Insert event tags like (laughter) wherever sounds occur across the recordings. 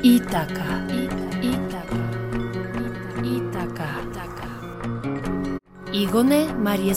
Itaka. Itaka. Itaka. Igone Mari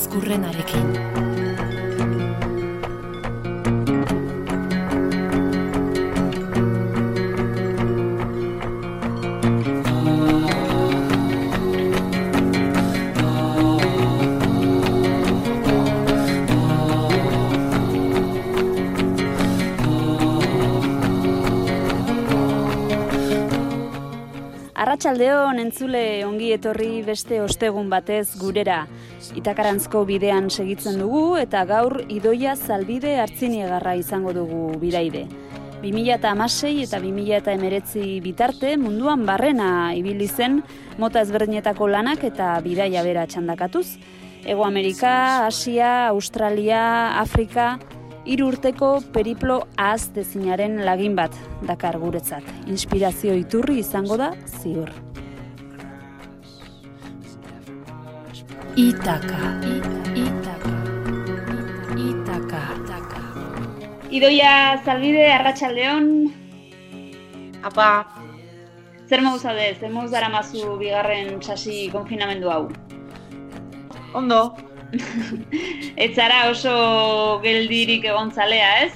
Arratsaldeon entzule ongi etorri beste ostegun batez gurera. Itakarantzko bidean segitzen dugu eta gaur idoia zalbide hartziniegarra izango dugu biraide. 2006 eta 2008 bitarte munduan barrena ibili zen mota ezberdinetako lanak eta bidaia bera txandakatuz. Ego Amerika, Asia, Australia, Afrika, hiru urteko periplo ahaz dezinaren lagin bat dakar guretzat. Inspirazio iturri izango da ziur. Itaka. Itaka. Itaka. Idoia zalbide arratsaldeon Apa, zer modu zaude, zer modu dara mazu bigarren sasi konfinamendu hau. ondo, (laughs) Ez zara oso geldirik egon zalea, ez?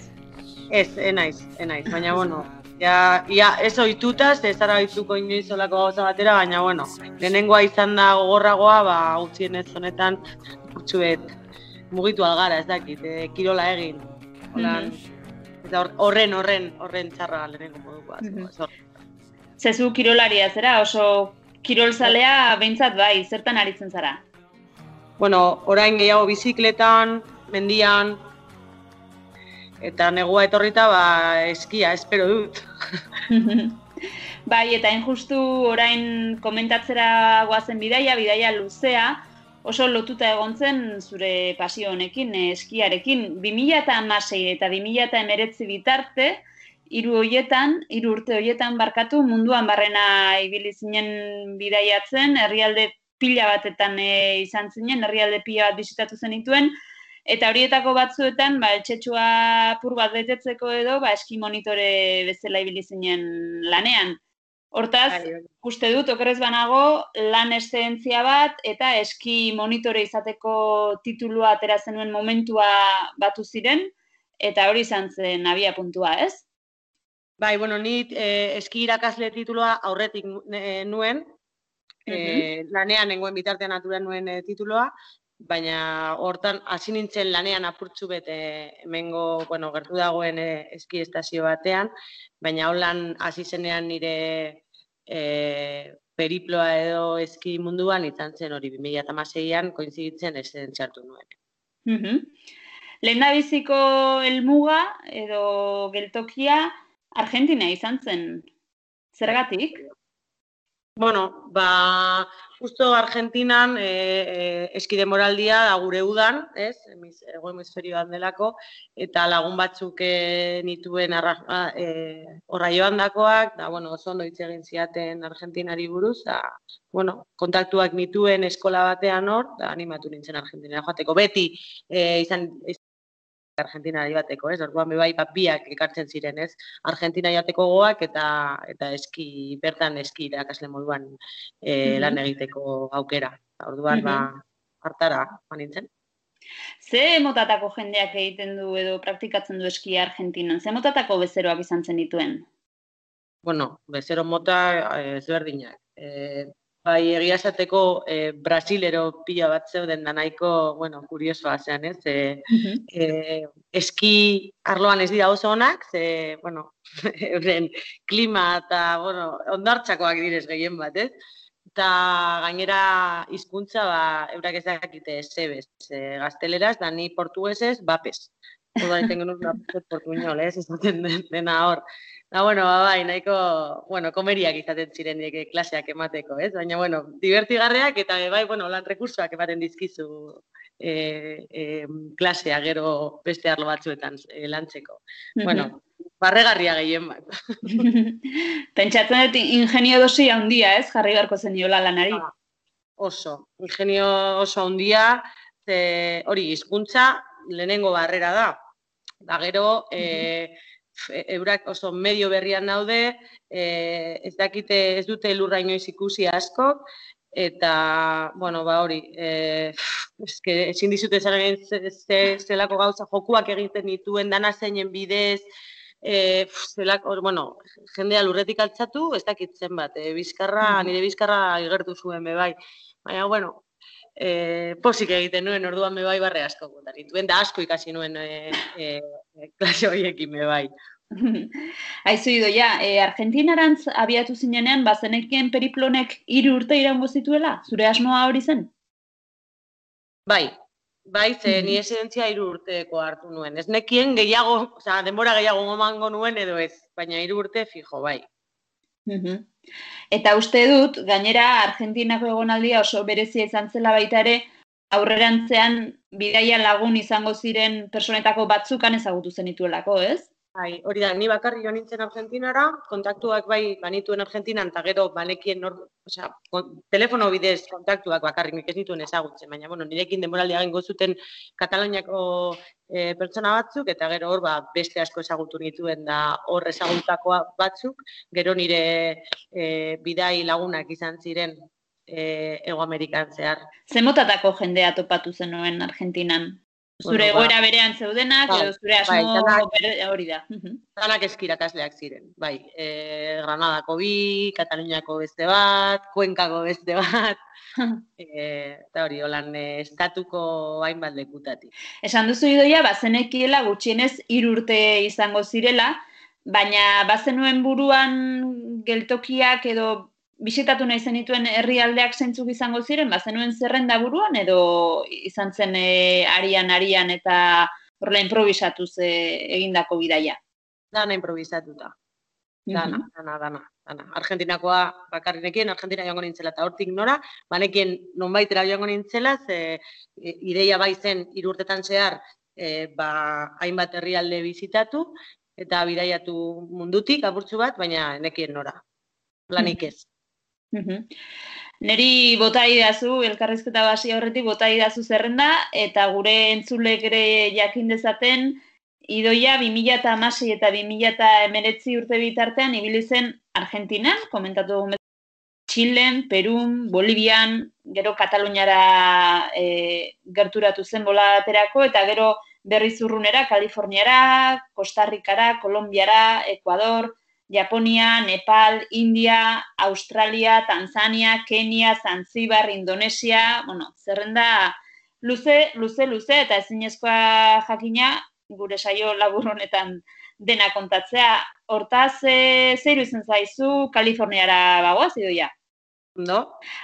ez, enaiz, enaiz, baina bueno, ja, ja, ez oituta, ez zara oituko inoiz olako gauza batera, baina bueno, lehenengoa izan da gogorragoa, ba, utzien ez honetan, utxuet, mugitu algara, ez dakit, e, kirola egin, holan, eta hor- horren, horren, horren txarra lehenengo modukoa. Mhm. ez Zezu kirolaria zera, oso kirolzalea behintzat bai, zertan aritzen zara. Bueno, orain gehiago bizikletan, mendian, eta negua etorrita, ba, eskia, espero dut. (laughs) bai, eta hain justu orain komentatzera goazen bidaia, bidaia luzea, oso lotuta egon zen zure pasio honekin, eh, eskiarekin. 2006 eta 2019 bitarte, hiru hoietan, hiru urte hoietan barkatu munduan barrena ibili zinen bidaiatzen, herrialde pila batetan e, izan zinen, herrialde pila bat bisitatu zenituen, eta horietako batzuetan, ba, etxetxua pur bat betetzeko edo, ba, eski monitore bezala ibili zinen lanean. Hortaz, Bai, uste dut, okerrez banago, lan eszedentzia bat, eta eski monitore izateko titulua atera zenuen momentua batu ziren, eta hori izan zen abia puntua, ez? Bai, bueno, ni eh, eski irakasle tituloa aurretik nu- eh, lanean nengoen bitartean natura nuen eh, tituloa, baina hortan hasi nintzen lanean apurtxu bete hemengo, bueno, gertu dagoen eh, eski estazio batean, baina holan hasi zenean nire eh, periploa edo eski munduan izan zen hori 2006an koinziditzen esen txartu nuen. Mhm. Lehendabiziko helmuga edo geltokia Argentina izan zen. Zergatik? Bueno, ba, justo Argentinan e, e, eski demoraldia da gure udan, ez? Hemis, ego hemisferioan delako, eta lagun batzuk e, nituen arra, e, horra joan dakoak, da, bueno, oso ondo hitz egin ziaten Argentinari buruz, da, bueno, kontaktuak nituen eskola batean hor, da, animatu nintzen Argentinara joateko. Beti e, izan, Argentinari bateko, ez? Orduan bai bat biak ekartzen ziren, ez? Argentina jateko goak eta eta eski bertan eski irakasle moduan e, lan egiteko aukera. Orduan ba hartara joan nintzen. Ze motatako jendeak egiten du edo praktikatzen du eskia Argentinan? Ze motatako bezeroak izan zen dituen? Bueno, bezero mota eh, ezberdinak. E, bai egia esateko e, brasilero pila bat zeuden da nahiko, bueno, kuriosoa zean, ez? E, e, eski arloan ez dira oso onak, ze, bueno, (laughs) euren klima eta, bueno, ondartxakoak direz gehien bat, ez? Eta gainera hizkuntza ba, eurak ez dakite zebez, e, gazteleraz, da ni portuguesez, bapes. Orduan iten genuen portuñol, ez? Den- dena hor. Da, bueno, ba, bai, nahiko, bueno, komeriak izaten ziren eh, klaseak emateko, ez? Baina, bueno, divertigarreak eta bai, bueno, lan rekursoak ematen dizkizu e, e, klasea gero beste arlo batzuetan e, lantzeko. Bueno, barregarria gehien bat. (laughs) Pentsatzen dut ingenio dosi handia, ez? Jarri beharko zeniola lanari. Ah. Oso, ingenio oso handia, ze hori hizkuntza lehenengo barrera da. Da gero, e, eurak oso medio berrian daude, e, ez dakite ez dute lurra inoiz ikusi askok, eta, bueno, ba hori, e, eske, ezin dizute zaren zelako gauza jokuak egiten dituen dana zeinen bidez, e, zelako, bueno, jendea lurretik altzatu, ez dakit zenbat, e, bizkarra, nire bizkarra igertu zuen bebai. Baina, bueno, e, posik egiten nuen orduan me bai barre asko dituen da asko ikasi nuen e, e, (laughs) klase horiekin me bai. (laughs) Aizu ido, ja, e, Argentinarantz abiatu zinenean, bazenekien periplonek hiru urte iraungo zituela? Zure asmoa hori zen? Bai, bai, ze mm -hmm. ni esidentzia hiru urteko hartu nuen. Ez nekien gehiago, oza, denbora gehiago gomango nuen edo ez, baina hiru urte fijo, bai. Eta uste dut, gainera Argentinako egonaldia oso berezia izan zela baita ere, aurrerantzean bidaia lagun izango ziren personetako batzukan ezagutu zenituelako, ez? Bai, hori da, ni bakarri jo nintzen Argentinara, kontaktuak bai banituen Argentinan, eta gero banekien, nor, osea, telefono bidez kontaktuak bakarrik nik ez nituen ezagutzen, baina, bueno, nirekin denboraldi egin zuten Kataloniako e, pertsona batzuk, eta gero hor, ba, beste asko ezagutu nituen da hor ezagutakoa batzuk, gero nire e, bidai lagunak izan ziren e, Ego Amerikan zehar. Zemotatako jendea topatu zenuen Argentinan? Zure bueno, ba, egoera berean zeudenak, bai, edo zure bai, asmo bai, danak, hori da. Danak eskirakasleak ziren, bai. E, Granadako bi, Kataluniako beste bat, Kuenkako beste bat, (laughs) e, eta hori, holan, e, estatuko hainbat lekutatik. Esan duzu idoia, bazenekiela gutxienez irurte izango zirela, baina bazenuen buruan geltokiak edo bisitatu nahi zenituen herrialdeak zeintzuk izango ziren, bazenuen zerrenda buruan edo izan zen e, arian arian eta horrela improvisatu ze egindako bidaia? Dana improvisatuta. Dana, mm dana, dana, dana. Argentinakoa bakarrinekin, Argentina joango nintzela eta hortik nora, banekien nonbaitera joango nintzela, ze e, ideia bai zen irurtetan zehar, e, ba, hainbat herrialde bizitatu, eta bidaiatu mundutik, apurtzu bat, baina nekien nora. Planik ez. Neri bota idazu, elkarrizketa basi horretik bota idazu zerrenda, eta gure entzulek ere jakin dezaten, idoia 2000 eta amasi eta 2000 eta emeretzi urte bitartean ibili zen Argentinan, komentatu dugu Txilen, Perun, Bolivian, gero Kataluniara e, gerturatu zen bolaterako, eta gero berriz urrunera, Kaliforniara, Kostarrikara, Kolombiara, Ekuador, Japonia, Nepal, India, Australia, Tanzania, Kenia, Zanzibar, Indonesia, bueno, zerrenda luze, luze, luze, eta ezinezkoa jakina, gure saio labur honetan dena kontatzea. Hortaz, e, zeiru izen zaizu, Kaliforniara bagoaz, edo ja? No?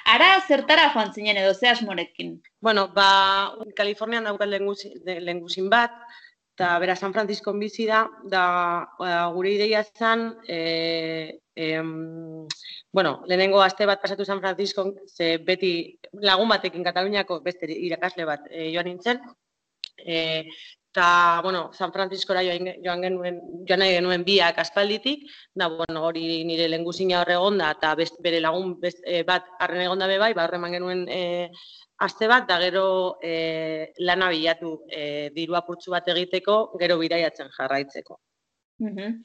Ara, zertara joan zinen edo, ze asmorekin? Bueno, ba, Kalifornian daukat lenguzin bat, eta bera San Francisco bizi da, da ba, gure ideia zen, e, e, bueno, lehenengo aste bat pasatu San Francisco, ze beti lagun batekin Kataluniako beste irakasle bat e, joan nintzen, e, eta, bueno, San Franciscora joan, joan genuen, joan nahi genuen biak aspalditik, da, bueno, hori nire lenguzina horre egonda, eta bere lagun best, e, bat arren egonda bebai, ba, horreman genuen e, aste bat, da gero e, lana bilatu e, diru apurtzu bat egiteko, gero bidaiatzen jarraitzeko. Mm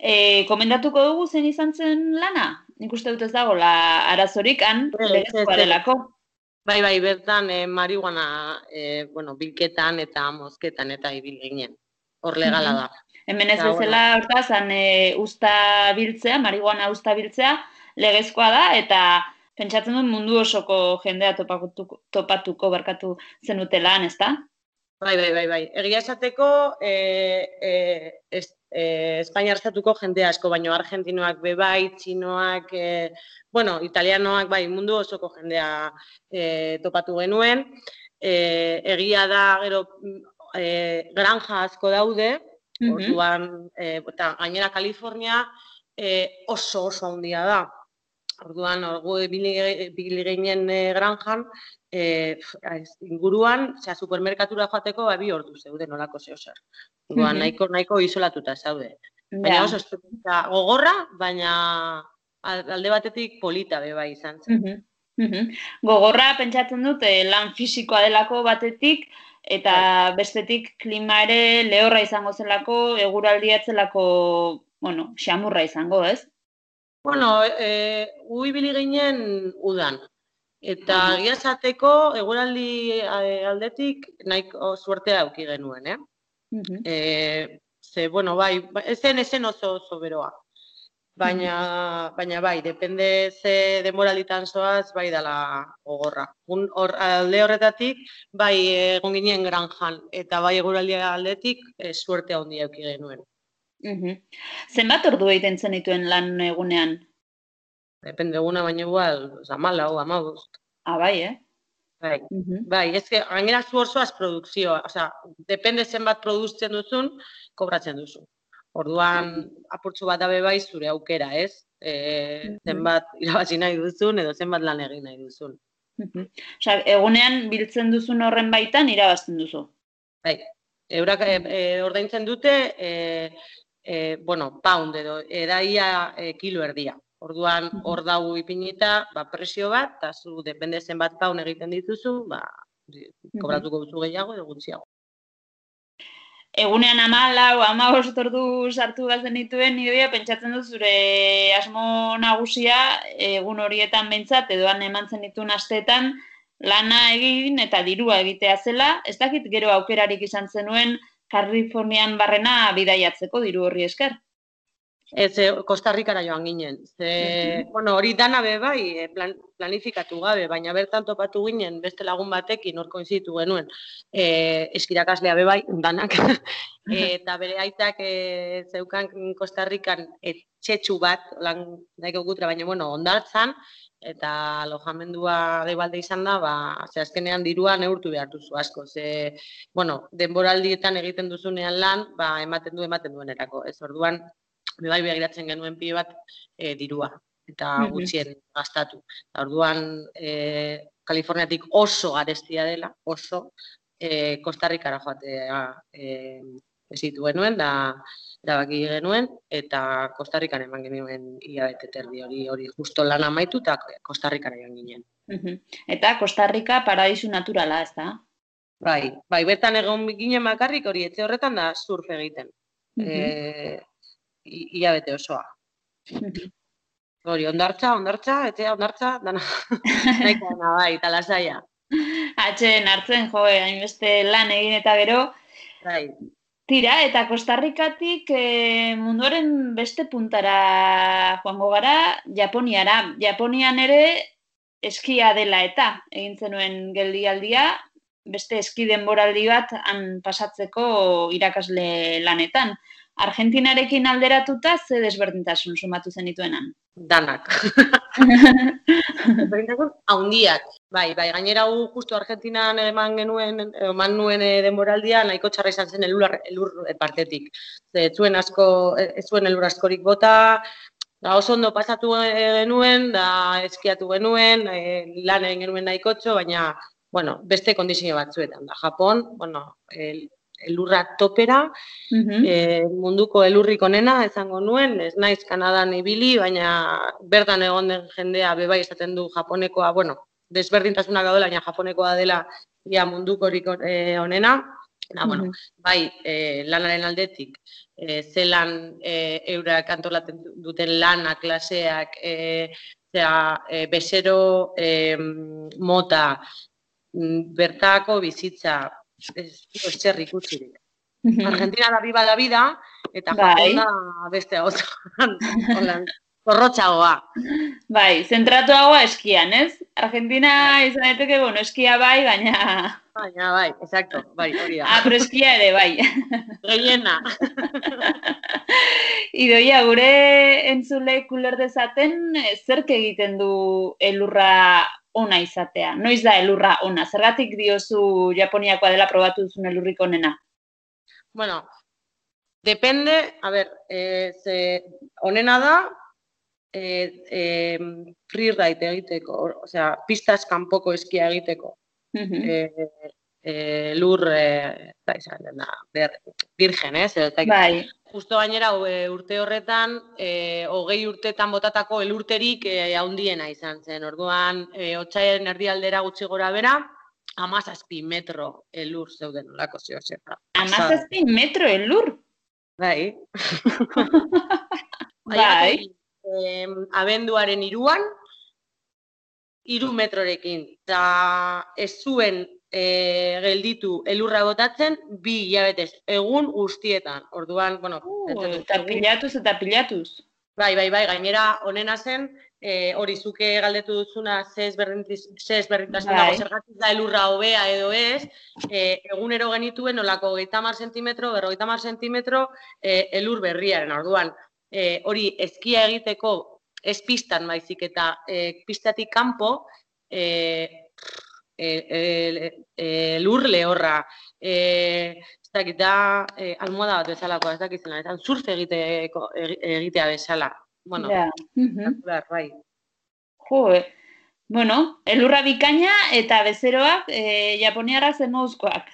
e, komendatuko dugu zen izan zen lana? Nik uste dut ez dago, la arazorik han, legezkoa delako. Bai, bai, bertan e, marihuana e, bueno, bilketan eta mozketan eta ibil ginen. Hor legala da. Hemen ez bezala hortaz, e, usta biltzea, marihuana usta biltzea, legezkoa da, eta pentsatzen dut mundu osoko jendea topatuko, topatuko barkatu zenutelan, ezta? Bai, bai, bai, bai. Egia esateko, e, e, e, Espainia estatuko jende asko, baino argentinoak be bai, txinoak, e, bueno, italianoak bai, mundu osoko jendea e, topatu genuen. E, egia da, gero, e, granja asko daude, mm orduan, e, eta gainera Kalifornia e, oso oso handia da. Orduan, orgu bili ginen e, granjan, e, inguruan, zera, supermerkatura joateko, ba, bi ordu zeude nolako zeo zer. Orduan, mm nahiko, nahiko isolatuta zaude. Baina oso espezita gogorra, baina alde batetik polita be bai izan zen. Gogorra pentsatzen dut, lan fisikoa delako batetik, eta bestetik klima ere lehorra izango zelako, eguraldia etzelako, bueno, xamurra izango, ez? Bueno, e, ui ginen udan. Eta egia esateko eguraldi eh, aldetik nahiko suertea auki genuen, eh? Uh ze, bueno, bai, ba, ezen ezen oso oso beroa. Baina, baina bai, depende ze demoralitan zoaz, bai dala gogorra. Un, or, alde horretatik, bai egon ginen granjan, eta bai eguraldi aldetik e, suertea handi auki genuen. Uh Zenbat ordu egiten zenituen lan egunean? Depende eguna baina igual, zamala o amabuz. Ah, bai, eh? Bai, uh -huh. bai, ez que, gainera zu osoaz produkzioa, oza, depende zenbat produztzen duzun, kobratzen duzu. Orduan, apurtzu bat dabe bai zure aukera, ez? E, zenbat irabazi nahi duzun, edo zenbat lan egin nahi duzun. Uh Osa, egunean biltzen duzun horren baitan irabazten duzu? Bai, eurak e, e, ordaintzen dute, e, e, bueno, pound edo, edaia e, kilo erdia. Orduan hor dago ipinita, ba, presio bat, eta zu depende zenbat paun egiten dituzu, ba, kobratuko duzu gehiago edo gutxiago. Egunean amala, o ama ordu sartu gazen dituen, nire pentsatzen dut zure asmo nagusia, egun horietan behintzat, edoan emantzen dituen asteetan, lana egin eta dirua egitea zela, ez dakit gero aukerarik izan zenuen, Kalifornian barrena bidaiatzeko diru horri esker. Ez, e, Kostarrikara joan ginen. Ze, bueno, hori dana be bai, eh, plan, planifikatu gabe, baina bertan topatu ginen beste lagun batekin orko inzitu genuen e, eskirakaslea be bai, danak. (laughs) eta bere aitak e, zeukan Kostarrikan etxetxu bat, lan daiko gutra, baina bueno, ondartzan, eta alojamendua balde izan da, ba, ze azkenean dirua neurtu behar duzu asko. Ze, bueno, denboraldietan egiten duzunean lan, ba, ematen du, ematen duen erako. Ez orduan, bai begiratzen genuen pie bat e, dirua eta gutxien gastatu. orduan e, Kaliforniatik oso garestia dela, oso e, Kostarrikara joatea e, ezitu genuen da erabaki genuen eta Kostarrikan eman genuen iabete terdi hori hori justo lan amaitu eta Kostarrikara joan ginen. Eta Kostarrika paradisu naturala, ez da? Bai, bai, bertan egon ginen bakarrik hori etxe horretan da surf egiten. Uh ia bete osoa. (laughs) Hori, ondartza, ondartza, etea ondartza, dana, (laughs) nahiko dana bai, talasaia. Atxen, hartzen, jo, hainbeste lan egin eta gero. Bai. Tira, eta Kostarrikatik e, munduaren beste puntara joango gara, Japoniara. Japonian ere eskia dela eta egin zenuen geldialdia, beste eski denboraldi bat han pasatzeko irakasle lanetan. Argentinarekin alderatuta ze desberdintasun sumatu zenituenan? Danak. Desberdintasun haundiak. Bai, bai, gainera gu justu Argentinan eman genuen, eman nuen eh, denboraldia, nahiko txarra izan zen elur, elur partetik. Zuen asko, ez zuen elur askorik bota, da oso ondo pasatu genuen, da eskiatu genuen, e, lan egin genuen nahiko txo, baina, bueno, beste kondizio batzuetan da. Japon, bueno, el, elurra topera, e, munduko elurrik onena, ezango nuen, ez naiz Kanadan ibili, baina bertan egon den jendea bebai esaten du japonekoa, bueno, desberdintasuna gaudela, baina japonekoa dela ia munduko e, onena, Na, bueno, bai, e, lanaren aldetik, e, zelan e, eurak antolaten duten lana, klaseak, e, zera, e, besero e, mota, bertako bizitza, ez ez txerri ikutsirik. Argentina da biba da vida, eta bai. Beste hau (laughs) zorrotxagoa. Bai, zentratuagoa eskian, ez? Argentina bai. izan daiteke, bueno, eskia bai, baina... Baina, bai, exacto, bai, hori da. Ah, pero eskia ere, bai. Gehiena. (laughs) Idoia, gure entzule kuler dezaten, eh, zerk egiten du elurra ona izatea? Noiz da elurra ona? Zergatik diozu Japoniakoa dela probatu duzun elurrik onena? Bueno, depende, a ver, eh, ze, onena da, eh, eh, freeride egiteko, osea, pistas kanpoko eskia egiteko. Uh -huh. eh, eh, lur, eh, da izan, da, ber, virgen, eh? Zer, bai. Justo gainera e, urte horretan, e, hogei urtetan botatako elurterik e, haundiena izan zen. Orduan, e, otxaien erdialdera gutxi gora bera, amazazpi metro elur zeuden olako zeo zerra. Amazazpi metro elur? Bai. (laughs) Bai. Em, abenduaren iruan, iru metrorekin. Eta ez zuen e, gelditu elurra botatzen, bi hilabetez, egun guztietan. Orduan, bueno, Uh, eta pilatuz eta pilatuz. Bai, bai, bai, gainera honena zen, e, hori zuke galdetu duzuna ze ezberdintasun Bai. dago zergatik da elurra hobea edo ez, e, egunero genituen olako 30 sentimetro, 50 sentimetro e, elur berriaren orduan. E, hori eskia egiteko ez pistan baizik eta e, pistatik kanpo e, e, e, e, lur lehorra, e, ez dakit da e, almohada bat bezalakoa, ez dakit zela, eta surf egiteko, egi- egitea bezala. Bueno, Ja. Mhm. Bai. Jo, eh. Bueno, elurra bikaina eta bezeroak e, japoniarrak zen moduzkoak.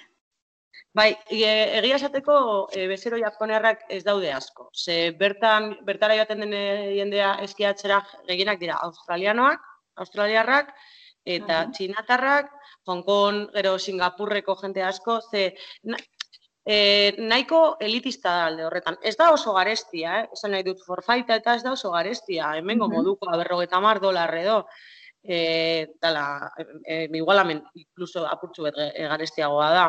Bai, e, egia esateko e, bezero japonearrak ez daude asko. Ze bertan, bertara joaten den e, jendea eskiatzera gehienak dira australianoak, australiarrak, eta Aha. txinatarrak, Hong Kong, gero Singapurreko jente asko, ze na, e, nahiko elitista da alde horretan. Ez da oso garestia, eh? esan nahi dut forfaita eta ez da oso garestia, hemengo Mhm. moduko berrogeta mar dolar edo, e, dala, e, e, igualamen, incluso apurtzu bet e, garestiagoa da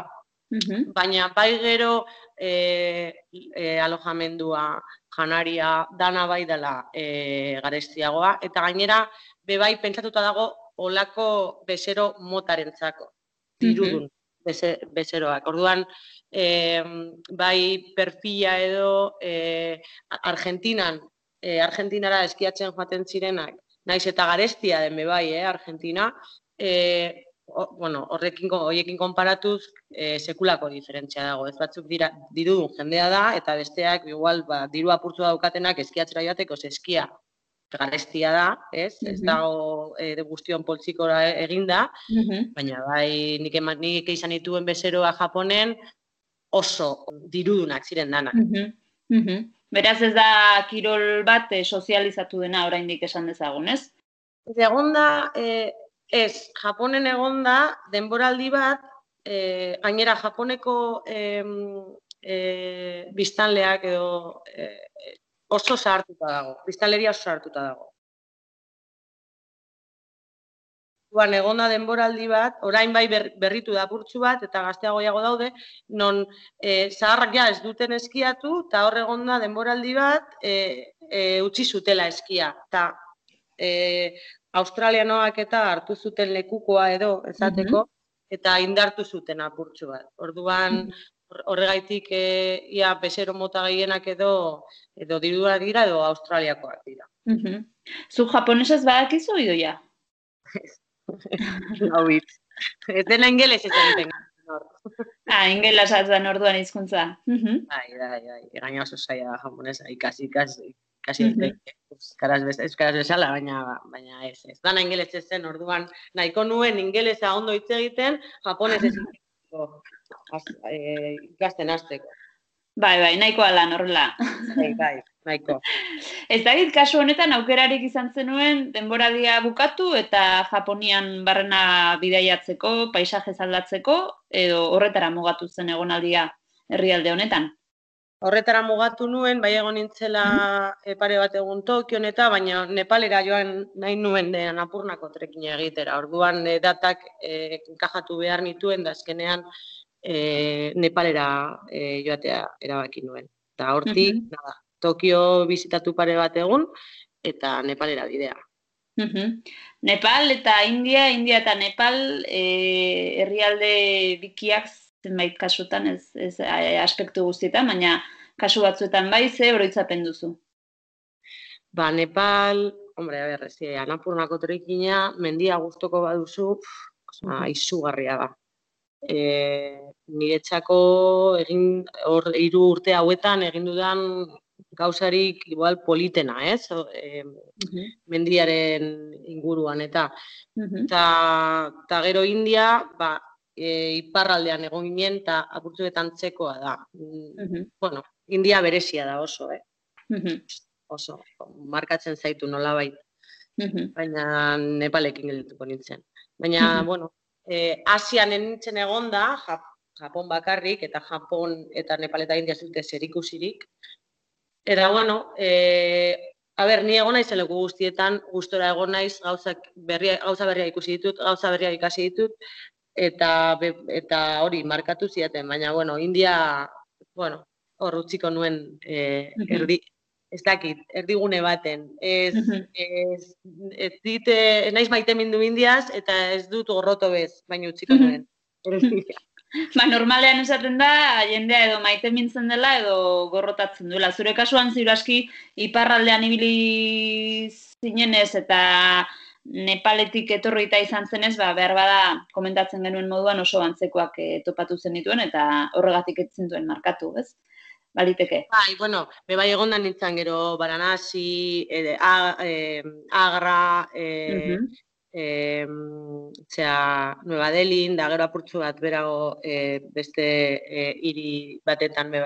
Mhm. baina bai gero e, e, alojamendua, janaria, dana bai dela e, garestiagoa, eta gainera be bai pentsatuta dago olako bezero motarentzako, dirudun beze, bezeroak. Orduan, e, bai perfila edo e, Argentinan, e, Argentinara eskiatzen joaten zirenak, naiz eta garestia den bai, eh, Argentina, e, o, bueno, horrekin, horiekin konparatuz, e, sekulako diferentzia dago. Ez batzuk dira dirudun jendea da, eta besteak, igual, ba, diru apurtzu daukatenak eskiatzera joateko, eskia garestia da, ez? Ez Mhm. dago e, de guztion poltsikora eginda, Mhm. baina bai nik, ema, nik izan dituen bezeroa Japonen oso dirudunak ziren danak. Mhm. Mhm. Beraz ez da kirol bat eh, sozializatu dena oraindik esan dezagun, ez? Egonda, eh, ez, Japonen egonda denboraldi bat, eh, gainera Japoneko em, eh, biztanleak edo eh, oso zahartuta dago, biztanleria oso zahartuta dago. Duan, egonda denboraldi bat, orain bai ber- berritu da apurtxu bat, eta gazteagoiago daude, non e, zaharrak ja ez duten eskiatu, eta hor egonda denboraldi bat e, e, utzi zutela eskia. Eta e, australianoak eta hartu zuten lekukoa edo, esateko, eta indartu zuten apurtxu bat. Orduan, hor- horregaitik e, ia bezero mota gehienak edo edo dirudunak dira edo australiakoak dira. Mhm. Zu japonesez badakizu idoia? Hau (laughs) hitz. Ez dena ingeles ez egiten. (laughs) Ah, ingelesa zen orduan hizkuntza. Mhm. Bai, bai, bai. Gaina oso zaila japonesa ikasi, ikasi, ikasi Mhm. daiteke. euskaraz, bez, euskaraz bezala, baina, baina ez, ez. Dana ingeles ez zen, orduan, nahiko nuen ingelesa ondo hitz egiten, japonez ez (laughs) az- eh, ikasten hasteko. Bai, bai, nahikoa lan horrela. Bai, bai, nahiko. Ez dakit kasu honetan aukerarik izan zenuen denboradia bukatu eta Japonian barrena bidaiatzeko, paisaje aldatzeko edo horretara mugatu zen egonaldia herrialde honetan. Horretara mugatu nuen, bai egon nintzela eh, pare bat egun Tokion eta, baina Nepalera joan nahi nuen de Napurnako trekina egitera. Orduan eh, datak eh, enkajatu behar nituen, da azkenean eh, Nepalera eh, joatea erabaki nuen. Eta hortik, Mhm. nada, Tokio bizitatu pare bat egun, eta Nepalera bidea. Mhm. Nepal eta India, India eta Nepal e, herrialde bikiak zenbait kasutan, ez, ez e, aspektu guztietan, baina kasu batzuetan bai ze oroitzapen duzu. Ba, Nepal, hombre, a ber, ez, eh, Anapurnako trekina, mendia gustoko baduzu, pff, izugarria da. E, niretzako egin hor hiru urte hauetan egin dudan gauzarik igual politena, ez? E, mendiaren inguruan eta Mhm. eta eta gero India, ba, e, iparraldean egon ginen eta apurtzuetan txekoa da. Mm, Mhm. Bueno, India berezia da oso, eh? Oso, markatzen zaitu nolabait baina Nepalekin geldituko nintzen. Baina, bueno, e, Asian nintzen egonda, Jap Japon bakarrik, eta Japon eta Nepal eta India zute zerikusirik. Eta, bueno, e, a ber, ni egon naiz leku guztietan, gustora egon naiz, gauzak berria, gauza berria ikusi ditut, gauza berria ikasi ditut, eta be, eta hori markatu ziaten, baina, bueno, India, bueno, hor utziko nuen e, erdi, ez dakit, erdigune baten. Ez, ez, ez dit, ez naiz maite mindu indiaz, eta ez dut gorroto bez, baina utziko nuen. (laughs) ba, normalean esaten da, jendea edo maite mintzen dela, edo gorrotatzen duela. Zure kasuan ziuraski, iparraldean ibili zinenez, eta Nepaletik etorrita izan zenez, ba, behar bada komentatzen genuen moduan oso antzekoak e, topatu zen dituen, eta horregatik ez zintuen markatu, ez? Baliteke. Bai, bueno, be bai egondan nintzen gero Baranasi, e, Agra, e, uh Nueva Delhi, da gero apurtzu bat berago e, beste e, hiri batetan be,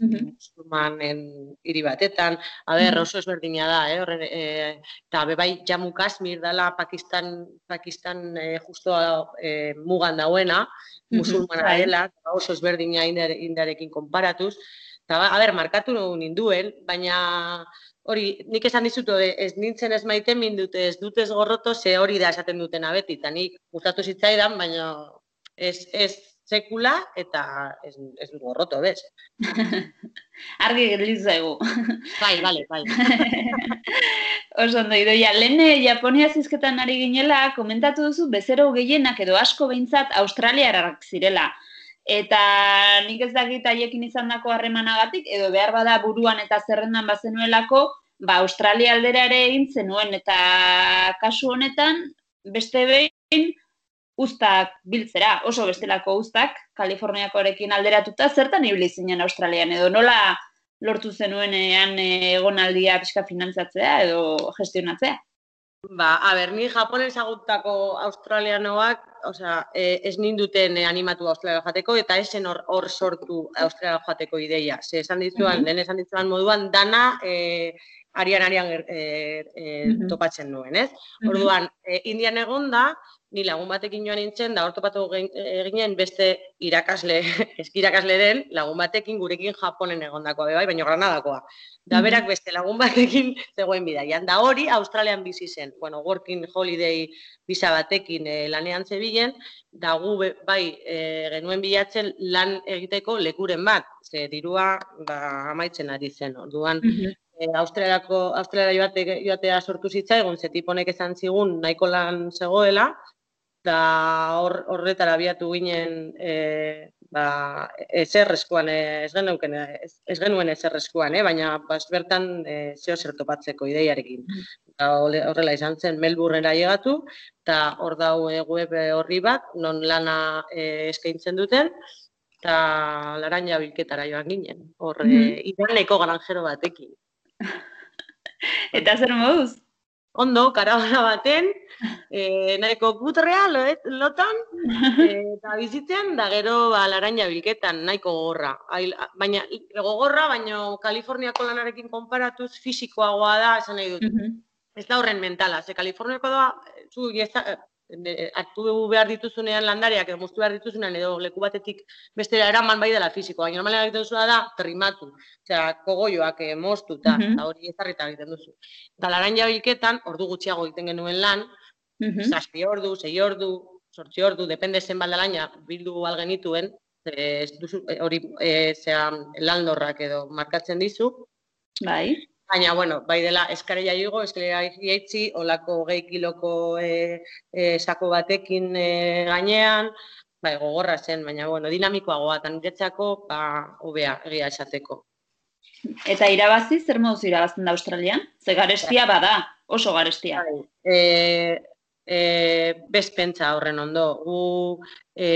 musulmanen hiri batetan, a ber, oso ezberdina da, eh, horre, eh, eta bebai Jammu Kashmir dela Pakistan, Pakistan eh, justo eh, mugan dauena, musulmana bai. dela, oso ezberdina indarekin konparatuz, Eta, a ber, markatu ninduen, baina hori, nik esan dizutu, ez nintzen ez maite mindute, ez dut ez gorroto, ze hori da esaten duten abeti, eta nik gustatu zitzaidan, baina ez, ez sekula eta ez, ez dut gorroto, bez? (laughs) Argi gelitza egu. Bai, bale, bai. (laughs) Oso ondo, idoia, lehen Japonia zizketan ari ginela, komentatu duzu, bezero gehienak edo asko behintzat Australiarak zirela eta nik ez dakit haiekin izandako harremanagatik edo behar bada buruan eta zerrendan bazenuelako, ba Australia aldera ere egin zenuen eta kasu honetan beste behin ustak biltzera, oso bestelako ustak Kaliforniakoarekin alderatuta zertan ibili zinen Australian edo nola lortu zenuenean egonaldia pixka finantzatzea edo gestionatzea? Ba, a ber, ni Japonen zagutako australianoak, osea, e, ez ninduten e, animatu Australia jateko, eta esen hor, hor sortu Australia joateko ideia. Ze esan dizuan, mm esan dizuan moduan, dana e, arian arian er, e, e, topatzen nuen, ez? Orduan, e, indian egon da, ni lagun batekin joan nintzen, da hortopatu eginen beste irakasle, (laughs) eski irakasle den, lagun batekin gurekin Japonen egondakoa bai, baina granadakoa. Da berak beste lagun (laughs) batekin zegoen bidaian. Da hori, Australian bizi zen, bueno, working holiday bisa batekin e, lanean zebilen, da gu bai e, genuen bilatzen lan egiteko lekuren bat, ze dirua ba, amaitzen ari zen, orduan, e, Australiako, Australia joatea sortu zitzaigun, ze tiponek esan zigun nahiko lan zegoela, eta hor, horretara abiatu ginen e, ba, ezerrezkoan, ez, genuken, ez, ez genuen ezerrezkoan, eh? baina bas, bertan e, zeo zertopatzeko ideiarekin. Eta horrela izan zen Melbournera llegatu, eta hor dau e, web horri bat, non lana e, eskaintzen duten, eta laranja bilketara joan ginen. Hor, mm -hmm. e, idaneko garanjero batekin. (laughs) Eta zer moduz? ondo, karabana baten, (laughs) e, nahiko putrea lotan, (laughs) eta bizitzen, da gero ba, laranja bilketan, nahiko gorra. baina, gogorra, baina Kaliforniako lanarekin konparatuz, fisikoagoa da, esan nahi dut. Ez da horren mentala, ze Kaliforniako da, zu, hartu behar dituzunean landareak edo moztu behar dituzunean edo leku batetik bestera eraman bai dela fisiko, baina normalera egiten duzu da trimatu, osea, kogoioak eh, moztu eta mm hori ezarrita egiten duzu. Eta laranja bilketan, ordu gutxiago egiten genuen lan, mm -hmm. zazpi ordu, zei ordu, sortzi ordu, depende zen baldalaina bildu algenituen, ez duzu, eh, hori e, landorrak edo markatzen dizu. Bai. Baina, bueno, bai dela eskareia igo, eskareia iaitzi, olako gehi kiloko e, e, sako batekin e, gainean, bai, gogorra zen, baina, bueno, dinamikoagoa, eta niretzako, ba, obea, egia esateko. Eta irabazi, zer moduz irabazten da Australian? Ze garestia bai. bada, oso garestia. Bai, e, e, bezpentsa horren ondo. Gu e,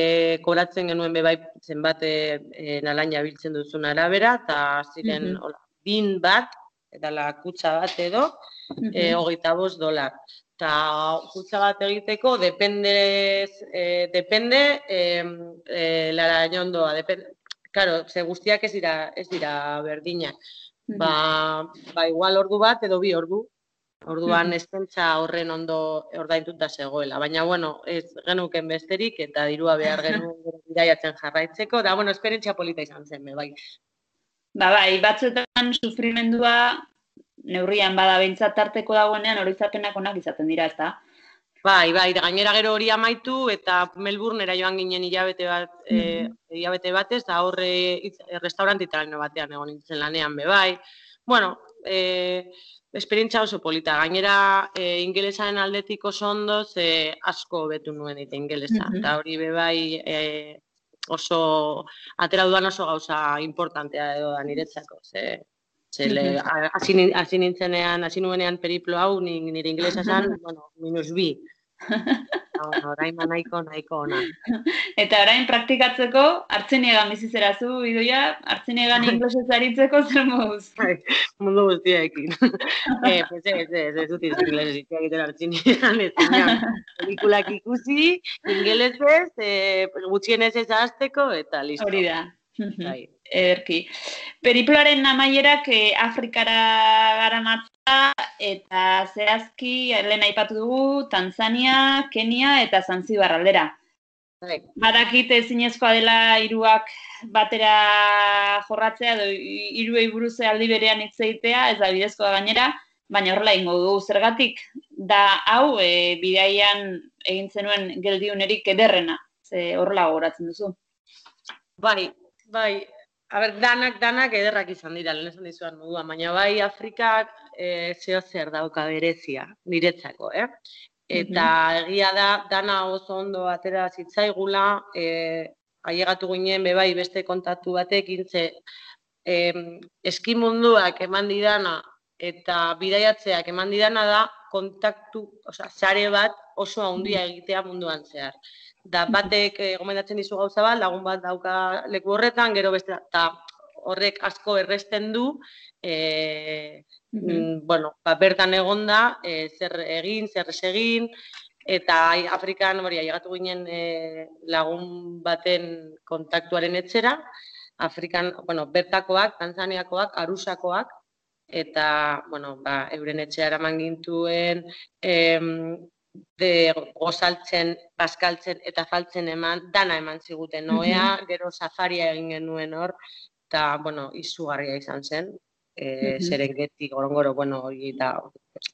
koratzen genuen bebai zenbat e, e, nalaina biltzen duzun arabera, eta ziren, mm -hmm. bin bat, eta la kutsa bat edo, mm -hmm. hogeita bost dolar. Eta kutsa bat egiteko, depende, eh, depende eh, eh, lara jondoa, depende, Claro, ze guztiak ez dira, ez dira berdinak. Ba, ba igual ordu bat edo bi ordu. Orduan ez pentsa horren ondo ordaintuta zegoela, baina bueno, ez genuken besterik eta dirua behar (laughs) genuen bidaiatzen jarraitzeko, da bueno, esperientzia polita izan zen, be, bai. Ba, bai, batzuetan sufrimendua neurrian bada behintzat tarteko dagoenean oroitzapenak onak izaten dira, ezta? Bai, bai, gainera gero hori amaitu eta Melbournera joan ginen hilabete bat, eh, hilabete batez, da horre restaurantitaren batean egon nintzen lanean be bai. Bueno, eh, esperientzia oso polita. Gainera, eh, ingelesaren aldetik oso ondo, ze asko betu nuen eta ingelesa. Mhm. Eta hori be bai eh, oso, atera dudan oso gauza importantea edo da niretzako. Ze, ze le, hasi nin- hasi nintzenean, hasi nuenean periplo hau, ni, nire ingelesa zen, (laughs) bueno, minus bi. Orain ba nahiko, nahiko ona. (laughs) Eta orain praktikatzeko, hartzinegan bizizerazu, idoia, hartzinegan inglesez aritzeko zer moduz. (laughs) Mundu guztiaekin. (laughs) eh, pues ez, ez, ez dut ingelesez hitz egiten hartzinean, ez. Pelikulak ikusi, ingelesez, eh, gutxienez ez ahazteko, eta listo. Hori da. Bai. Ederki. Periploaren amaierak eh, Afrikara garamatza eta zehazki lehen aipatu dugu Tanzania, Kenia eta Zanzibar aldera. Bai. Badakit ezinezkoa dela hiruak batera jorratzea edo hiruei buruz aldi berean hitz egitea, ez da bidezkoa gainera, baina horrela ingo dugu zergatik da hau e, bidaian egin zenuen geldiunerik ederrena. Ze horrela gogoratzen duzu. Bai, bai, a ber, danak, danak ederrak izan dira, lehen esan dizuan moduan, baina bai Afrikak e, zeo zer dauka berezia, niretzako, eh? Eta egia da, dana oso ondo atera zitzaigula, e, ailegatu ginen, be bai, beste kontatu batekin, ze em, eskimunduak eman didana eta bidaiatzeak eman didana da kontaktu, osea, sare bat oso handia egitea munduan zehar. Da batek eh, gomendatzen dizu gauza bat, lagun bat dauka leku horretan, gero beste eta horrek asko erresten du eh, mm, bueno, ba, bertan egonda, e, zer egin, zer egin, eta Afrikan hori ailegatu ginen e, lagun baten kontaktuaren etxera, Afrikan, bueno, bertakoak, Tanzaniakoak, Arusakoak, eta, bueno, ba, euren etxea eraman gintuen, em, de gozaltzen, paskaltzen eta faltzen eman, dana eman ziguten. Noea, gero safaria egin genuen hor, eta, bueno, izugarria izan zen, e, Mhm. Serengeti, gorongoro, bueno, hori da,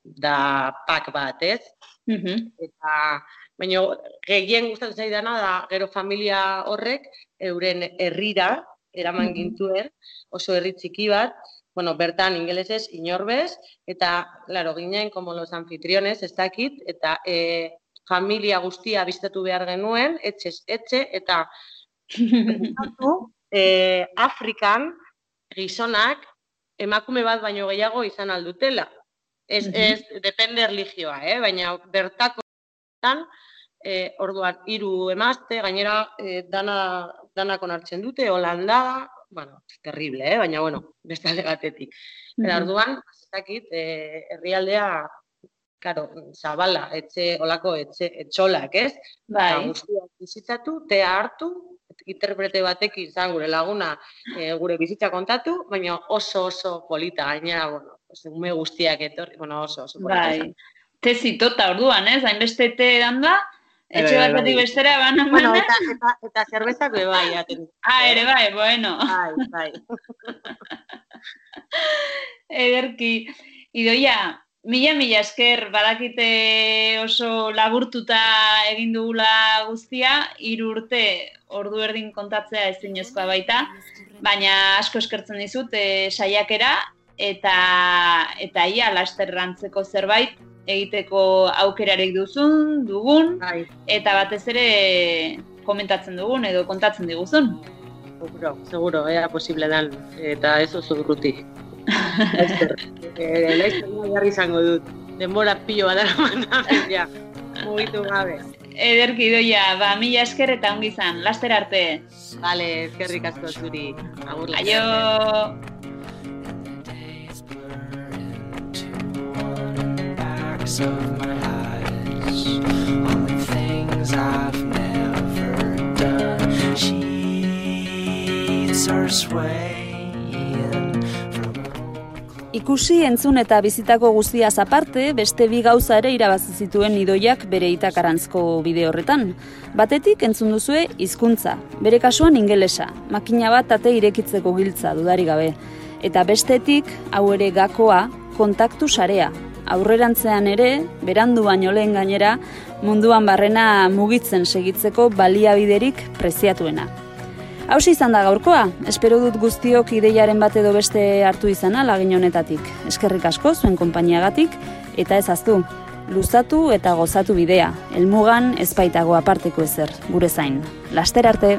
da pak bat, ez? Eta, baina, gehien gustatzen zaidana da, gero familia horrek, euren herrira, eraman gintuen, oso herri txiki bat, bueno, bertan ingelesez, inorbez, eta, claro, ginen, como los anfitriones, ez dakit, eta e, familia guztia biztatu behar genuen, etxez, etxe, eta (laughs) e, Afrikan, gizonak, emakume bat baino gehiago izan aldutela. Ez, ez, depende erligioa, eh? baina bertako e, orduan hiru emazte, gainera e, dana, danak onartzen dute, Holanda, bueno, terrible, eh? baina bueno, beste alde batetik. Eta orduan, ez dakit, e, herrialdea, karo, zabala, etxe, olako etxe, etxolak, ez? Bai. guztiak bizitatu, tea hartu, interprete batekin izan gure laguna e, gure bizitza kontatu, baina oso oso polita gainera, bueno, ume guztiak etorri, bueno, oso oso polita. Bai. Te zitota orduan, ez? Hainbeste te danda, etxe batetik bai. bestera banan Bueno, eta, eta, eta zerbezak be bai, aten. Ah, ere bai, bueno. Bai, bai. (laughs) Ederki. Idoia, mila mila esker badakite oso laburtuta egin dugula guztia, hiru urte ordu erdin kontatzea ezinezkoa baita, baina asko eskertzen dizut e, saiakera eta eta ia lasterrantzeko zerbait egiteko aukerarik duzun, dugun Bai, eta batez ere komentatzen dugun edo kontatzen diguzun. seguro, seguro, ea posible dan, eta ez oso urruti. (laughs) Laizter, eh, laizter jarri izango dut. Denbora pilo bat dara ja, mugitu gabe. Ederki idoia, ba, mila esker eta ongi izan, laster arte. Vale, eskerrik asko zuri. Agur. Aio! Of my eyes on things I've never done. Sheets are swaying from. Ikusi, entzun eta bizitako guztiaz aparte, beste bi gauza ere irabazi zituen idoiak bere itakarantzko bide horretan. Batetik entzun duzue hizkuntza, bere kasuan ingelesa, makina bat ate irekitzeko giltza dudari gabe. Eta bestetik, hau ere gakoa, kontaktu sarea. Aurrerantzean ere, berandu baino lehen gainera, munduan barrena mugitzen segitzeko baliabiderik preziatuena. Hau izan da gaurkoa, espero dut guztiok ideiaren bat edo beste hartu izana lagin honetatik. Eskerrik asko zuen konpainiagatik eta ez aztu. Luzatu eta gozatu bidea, helmugan ezpaitago aparteko ezer, gure zain. Laster arte!